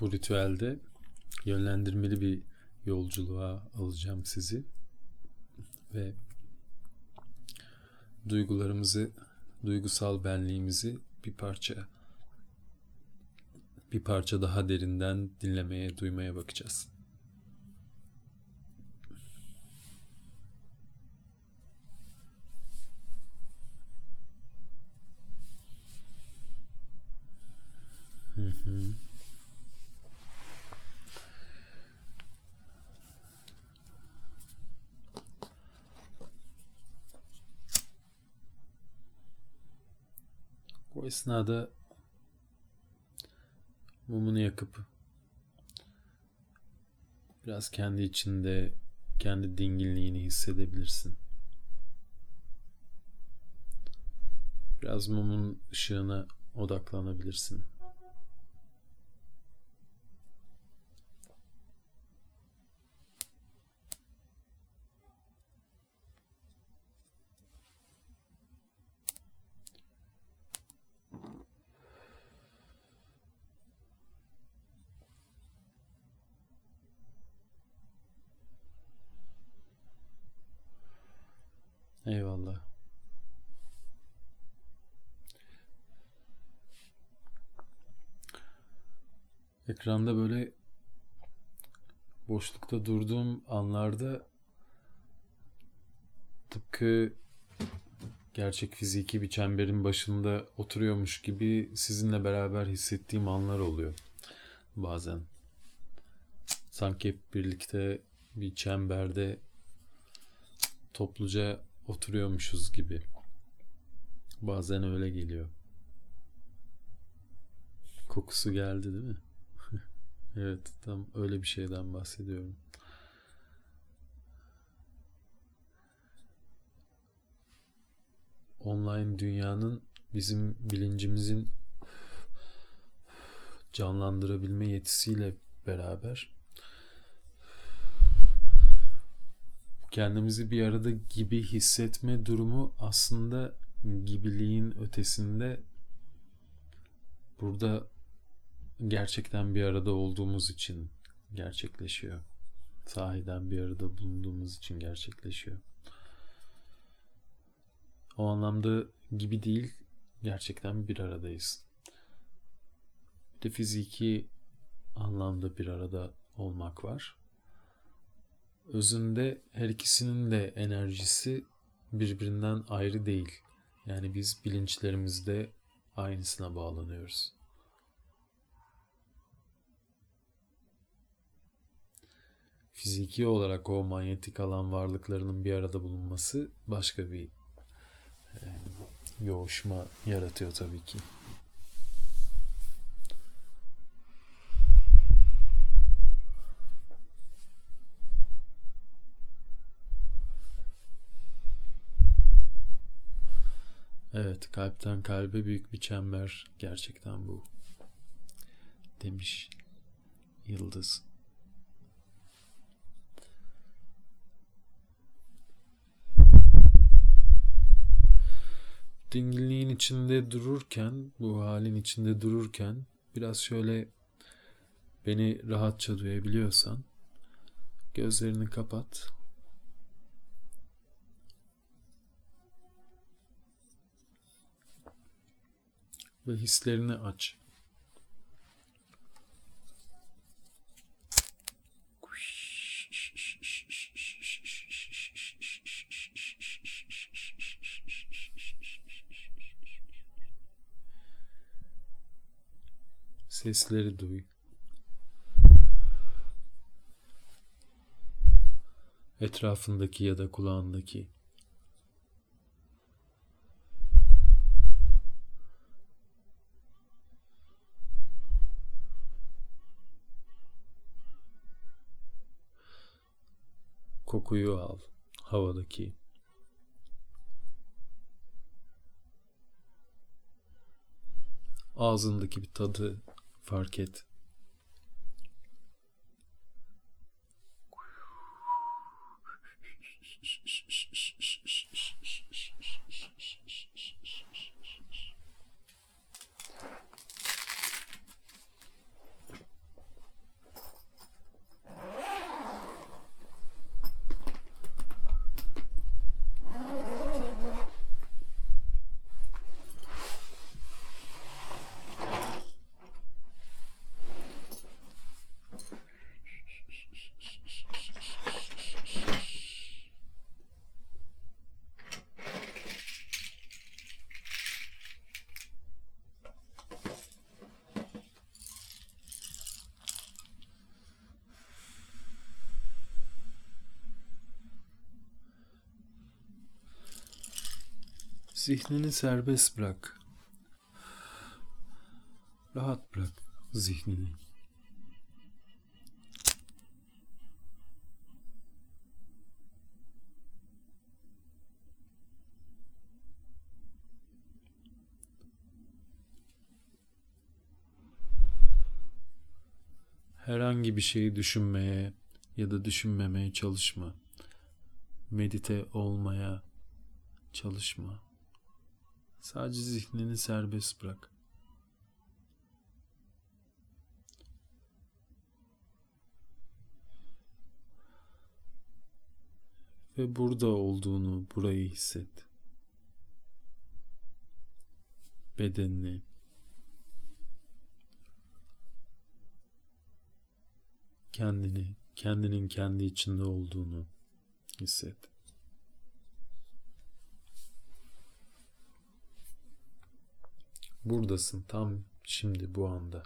bu ritüelde yönlendirmeli bir yolculuğa alacağım sizi ve duygularımızı, duygusal benliğimizi bir parça bir parça daha derinden dinlemeye, duymaya bakacağız. Hı esnada mumunu yakıp biraz kendi içinde kendi dinginliğini hissedebilirsin. Biraz mumun ışığına odaklanabilirsin. Eyvallah. Ekranda böyle boşlukta durduğum anlarda tıpkı gerçek fiziki bir çemberin başında oturuyormuş gibi sizinle beraber hissettiğim anlar oluyor bazen. Sanki hep birlikte bir çemberde topluca oturuyormuşuz gibi. Bazen öyle geliyor. Kokusu geldi değil mi? evet, tam öyle bir şeyden bahsediyorum. Online dünyanın bizim bilincimizin canlandırabilme yetisiyle beraber kendimizi bir arada gibi hissetme durumu aslında gibiliğin ötesinde burada gerçekten bir arada olduğumuz için gerçekleşiyor. Sahiden bir arada bulunduğumuz için gerçekleşiyor. O anlamda gibi değil, gerçekten bir aradayız. Bir de fiziki anlamda bir arada olmak var özünde her ikisinin de enerjisi birbirinden ayrı değil. Yani biz bilinçlerimizde aynısına bağlanıyoruz. Fiziki olarak o manyetik alan varlıklarının bir arada bulunması başka bir e, yoğuşma yaratıyor tabii ki. Evet, kalpten kalbe büyük bir çember gerçekten bu. Demiş Yıldız. Dinginliğin içinde dururken, bu halin içinde dururken biraz şöyle beni rahatça duyabiliyorsan gözlerini kapat. Ve hislerini aç. Sesleri duy. Etrafındaki ya da kulağındaki Kokuyu al. Havadaki. Ağzındaki bir tadı fark et. Zihnini serbest bırak. Rahat bırak zihnini. Herhangi bir şeyi düşünmeye ya da düşünmemeye çalışma. Medite olmaya çalışma. Sadece zihnini serbest bırak. Ve burada olduğunu, burayı hisset. Bedenini, kendini, kendinin kendi içinde olduğunu hisset. Buradasın tam şimdi bu anda.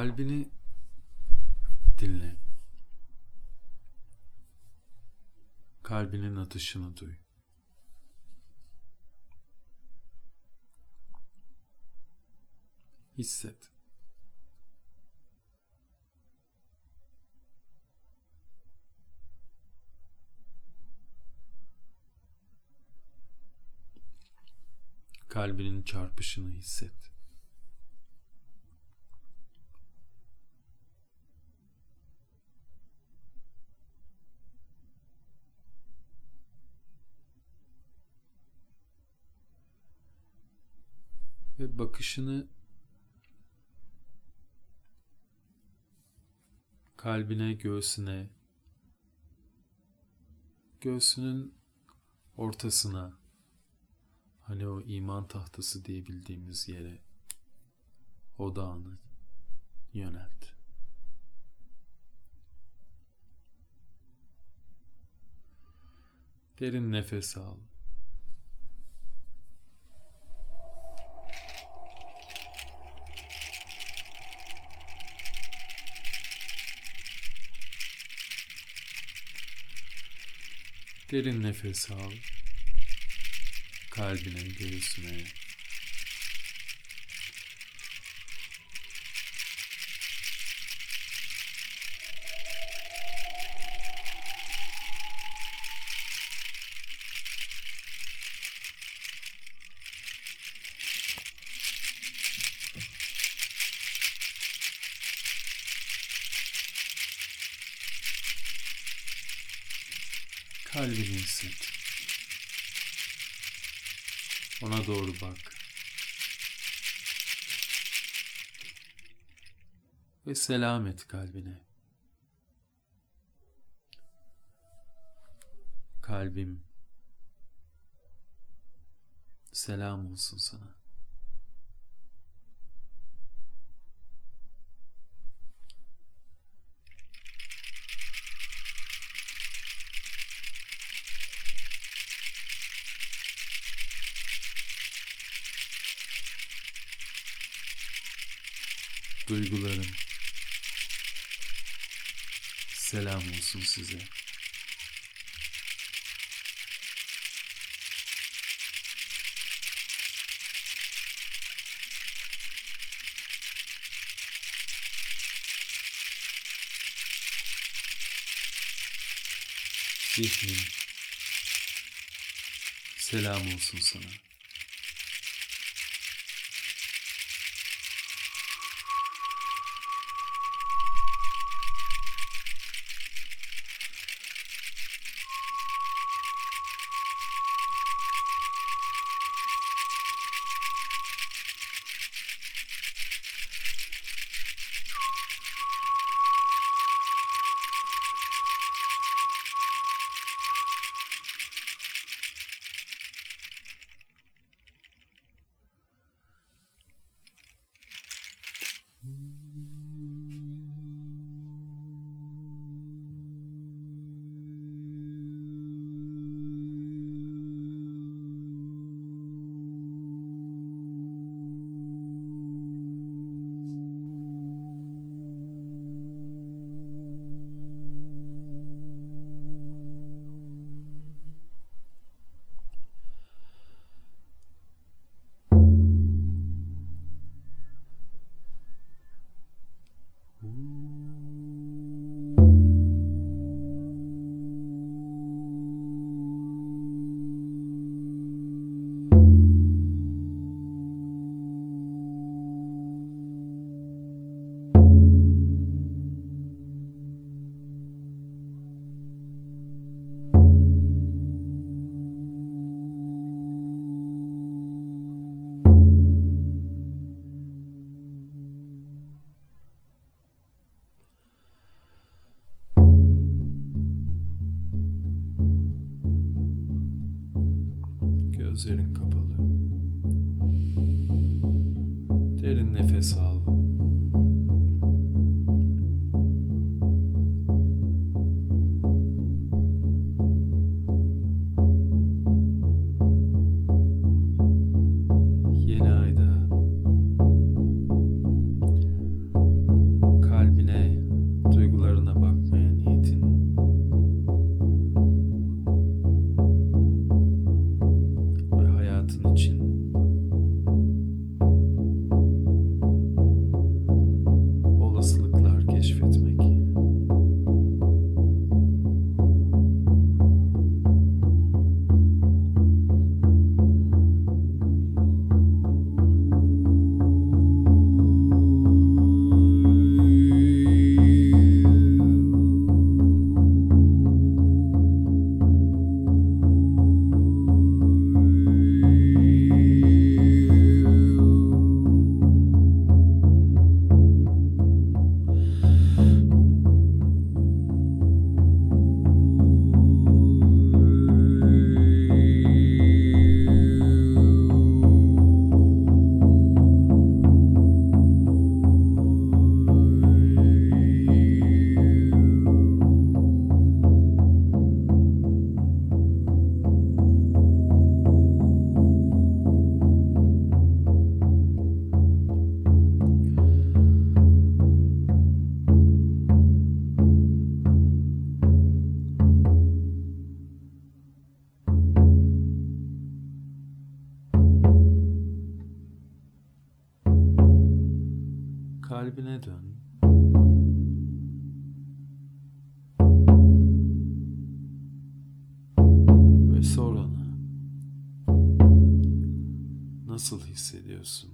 Kalbini dinle. Kalbinin atışını duy. Hisset. Kalbinin çarpışını hisset. Ve bakışını kalbine, göğsüne, göğsünün ortasına, hani o iman tahtası diye bildiğimiz yere, odağını yönelt. Derin nefes al. Derin nefes al. Kalbine, göğsüne. Kalbini hisset. Ona doğru bak. ve selam et kalbine. Kalbim selam olsun sana. Olsun size. Zihnim. Selam olsun sana. 司令官 ve Kalbine dön. Ve sor ona. Nasıl hissediyorsun?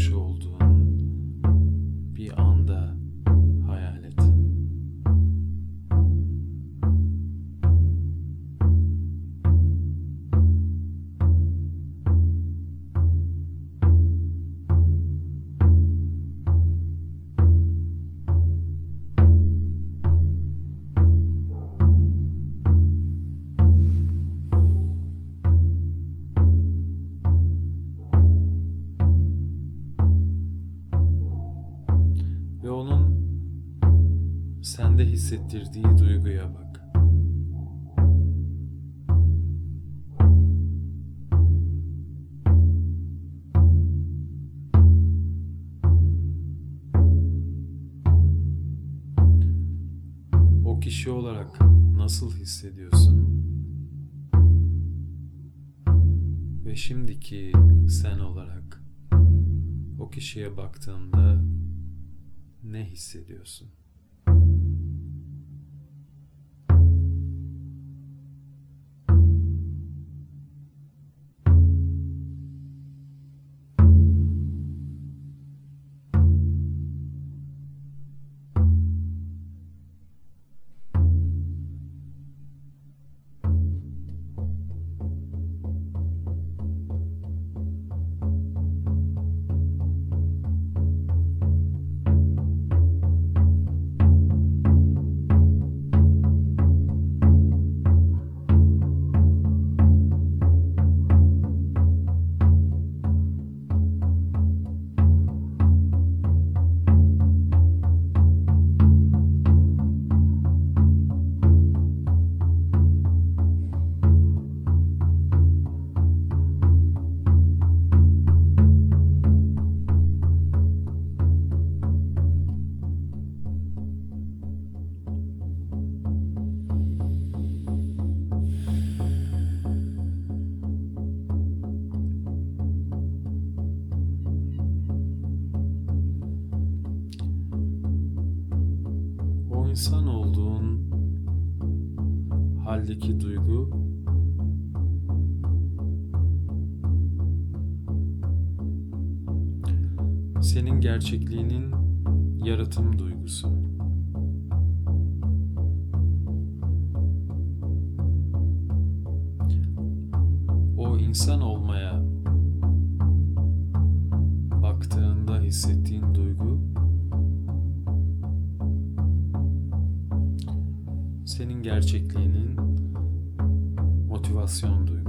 Başarmış olduğun hissettirdiği duyguya bak. O kişi olarak nasıl hissediyorsun? Ve şimdiki sen olarak o kişiye baktığında ne hissediyorsun? Senin gerçekliğinin yaratım duygusu. O insan olmaya baktığında hissettiğin duygu senin gerçekliğinin motivasyon duygusu.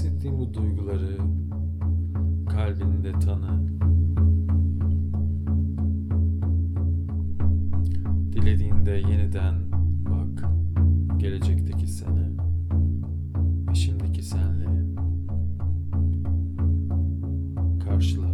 Hissettiğin bu duyguları kalbinde tanı. Dilediğinde yeniden bak gelecekteki sene ve şimdiki senle karşılaş.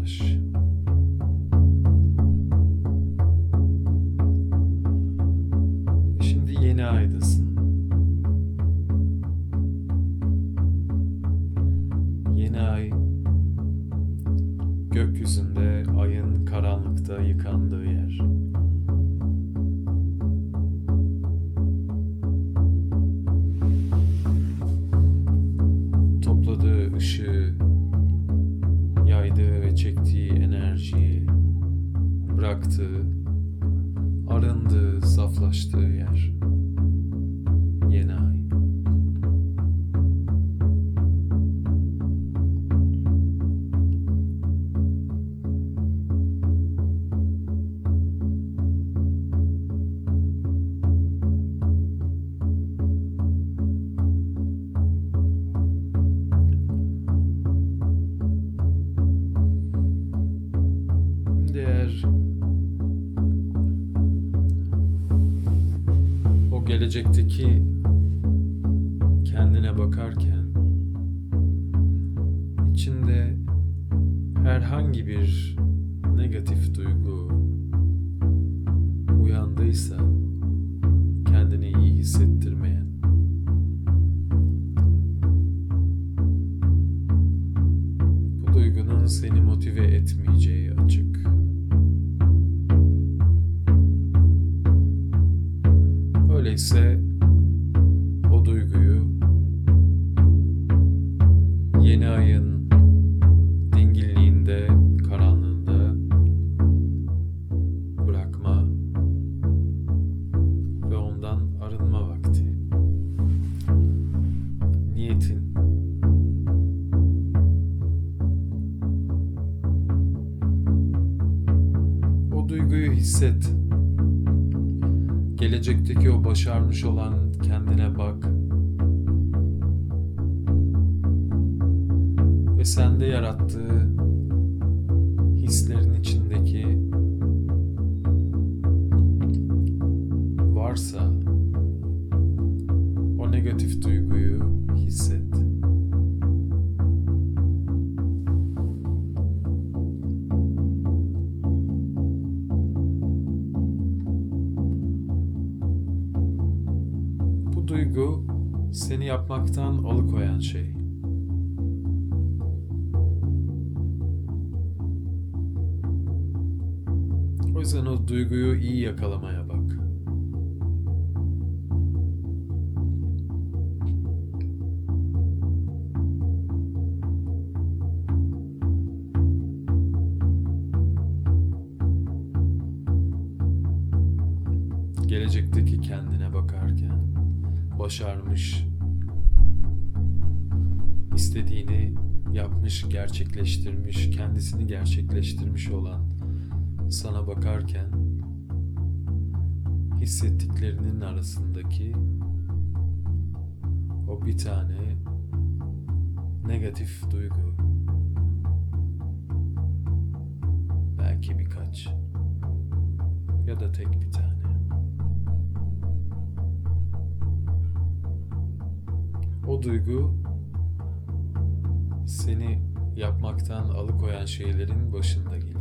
Eğer o gelecekteki kendine bakarken içinde herhangi bir negatif duygu uyandıysa kendini iyi hissettirmeyen sende yarattığı hislerin içindeki varsa o negatif duyguyu hisset. Bu duygu seni yapmaktan alıkoyan şey. Yüzden o duyguyu iyi yakalamaya bak. Gelecekteki kendine bakarken başarmış, istediğini yapmış, gerçekleştirmiş, kendisini gerçekleştirmiş olan sana bakarken hissettiklerinin arasındaki o bir tane negatif duygu belki birkaç ya da tek bir tane o duygu seni yapmaktan alıkoyan şeylerin başında geliyor.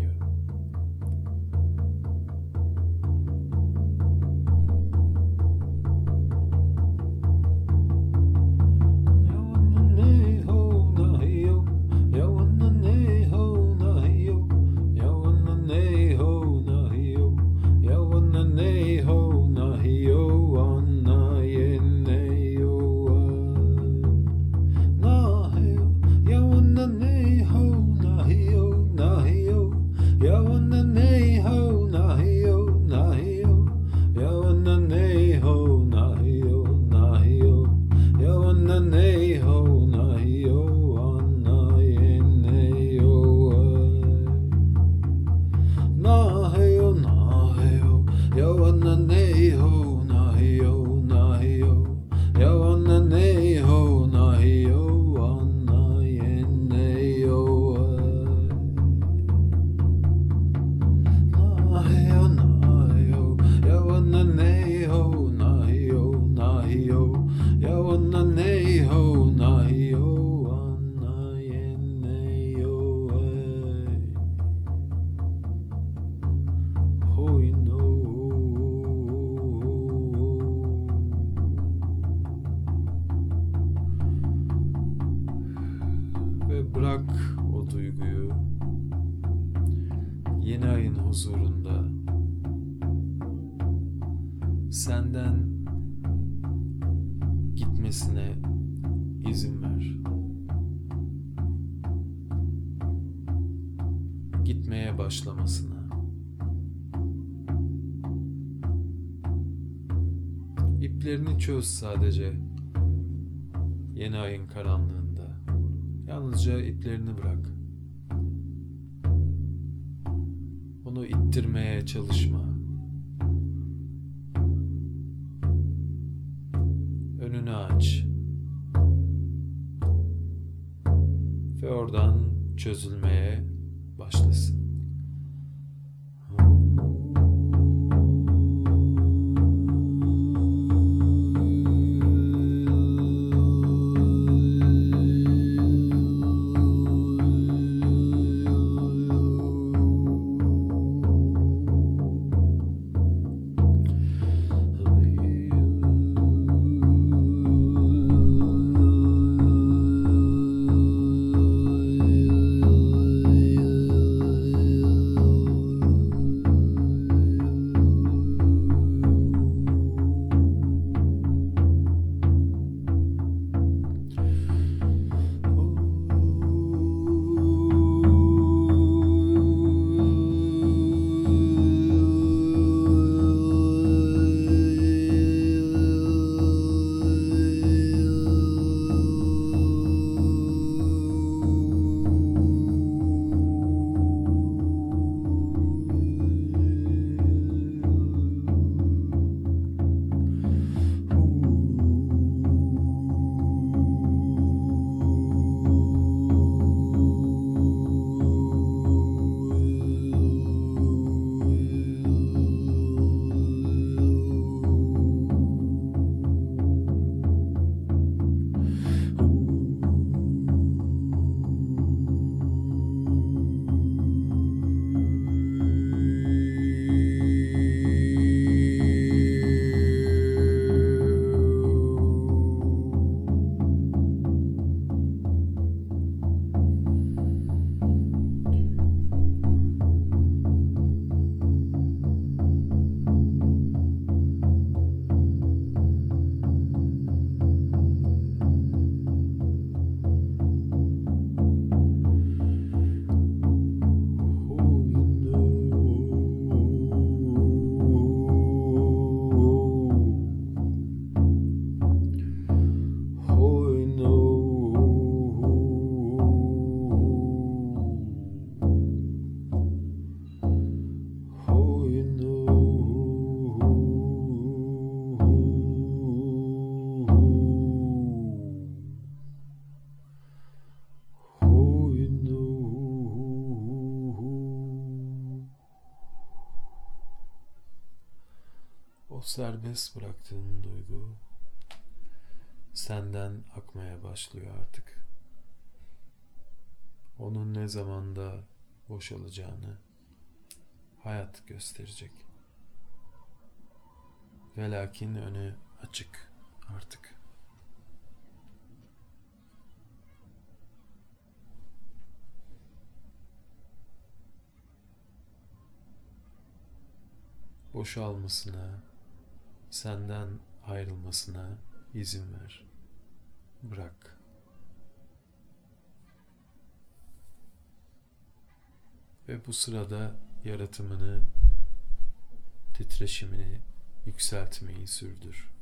Çöz sadece. Yeni ayın karanlığında. Yalnızca iplerini bırak. Onu ittirmeye çalışma. Önünü aç. Ve oradan çözülmeye başlasın. Serbest bıraktığın duygu senden akmaya başlıyor artık. Onun ne zamanda boşalacağını hayat gösterecek. Ve lakin önü açık artık. Boşalmasına, senden ayrılmasına izin ver. Bırak. Ve bu sırada yaratımını, titreşimini yükseltmeyi sürdür.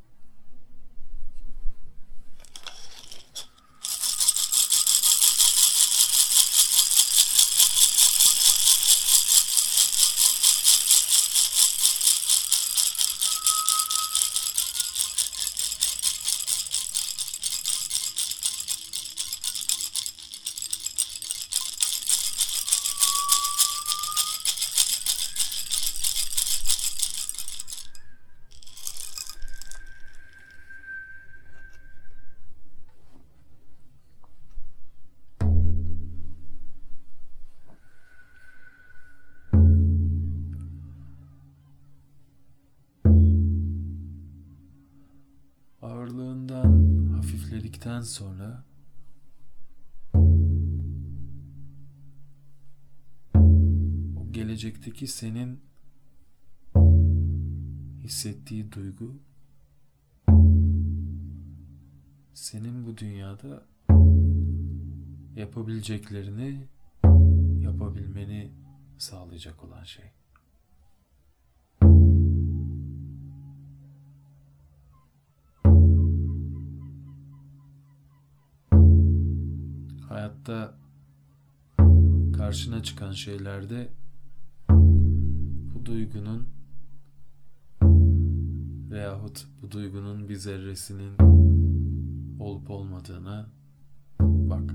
Sonra o gelecekteki senin hissettiği duygu senin bu dünyada yapabileceklerini yapabilmeni sağlayacak olan şey. Hayatta karşına çıkan şeylerde bu duygunun veyahut bu duygunun bir zerresinin olup olmadığına bak.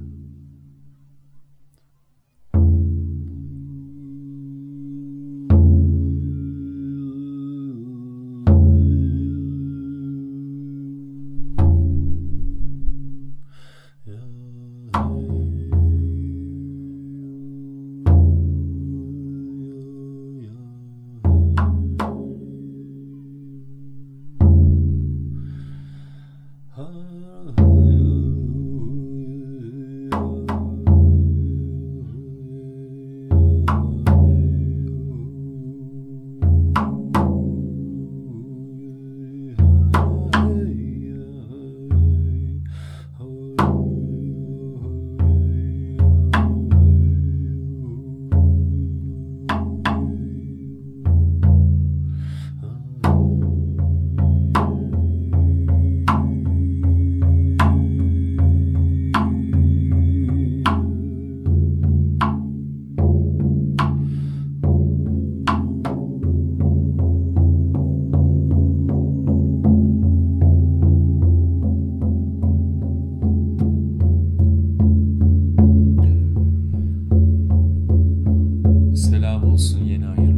Olsun yeni ayın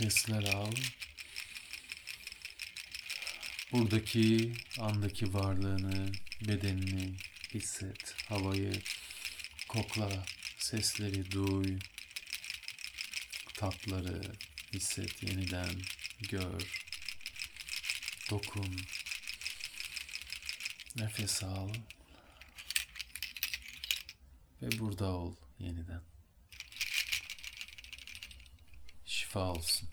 nefesler al. Buradaki andaki varlığını, bedenini hisset, havayı kokla, sesleri duy, tatları hisset yeniden, gör, dokun, nefes al ve burada ol yeniden. Şifa olsun.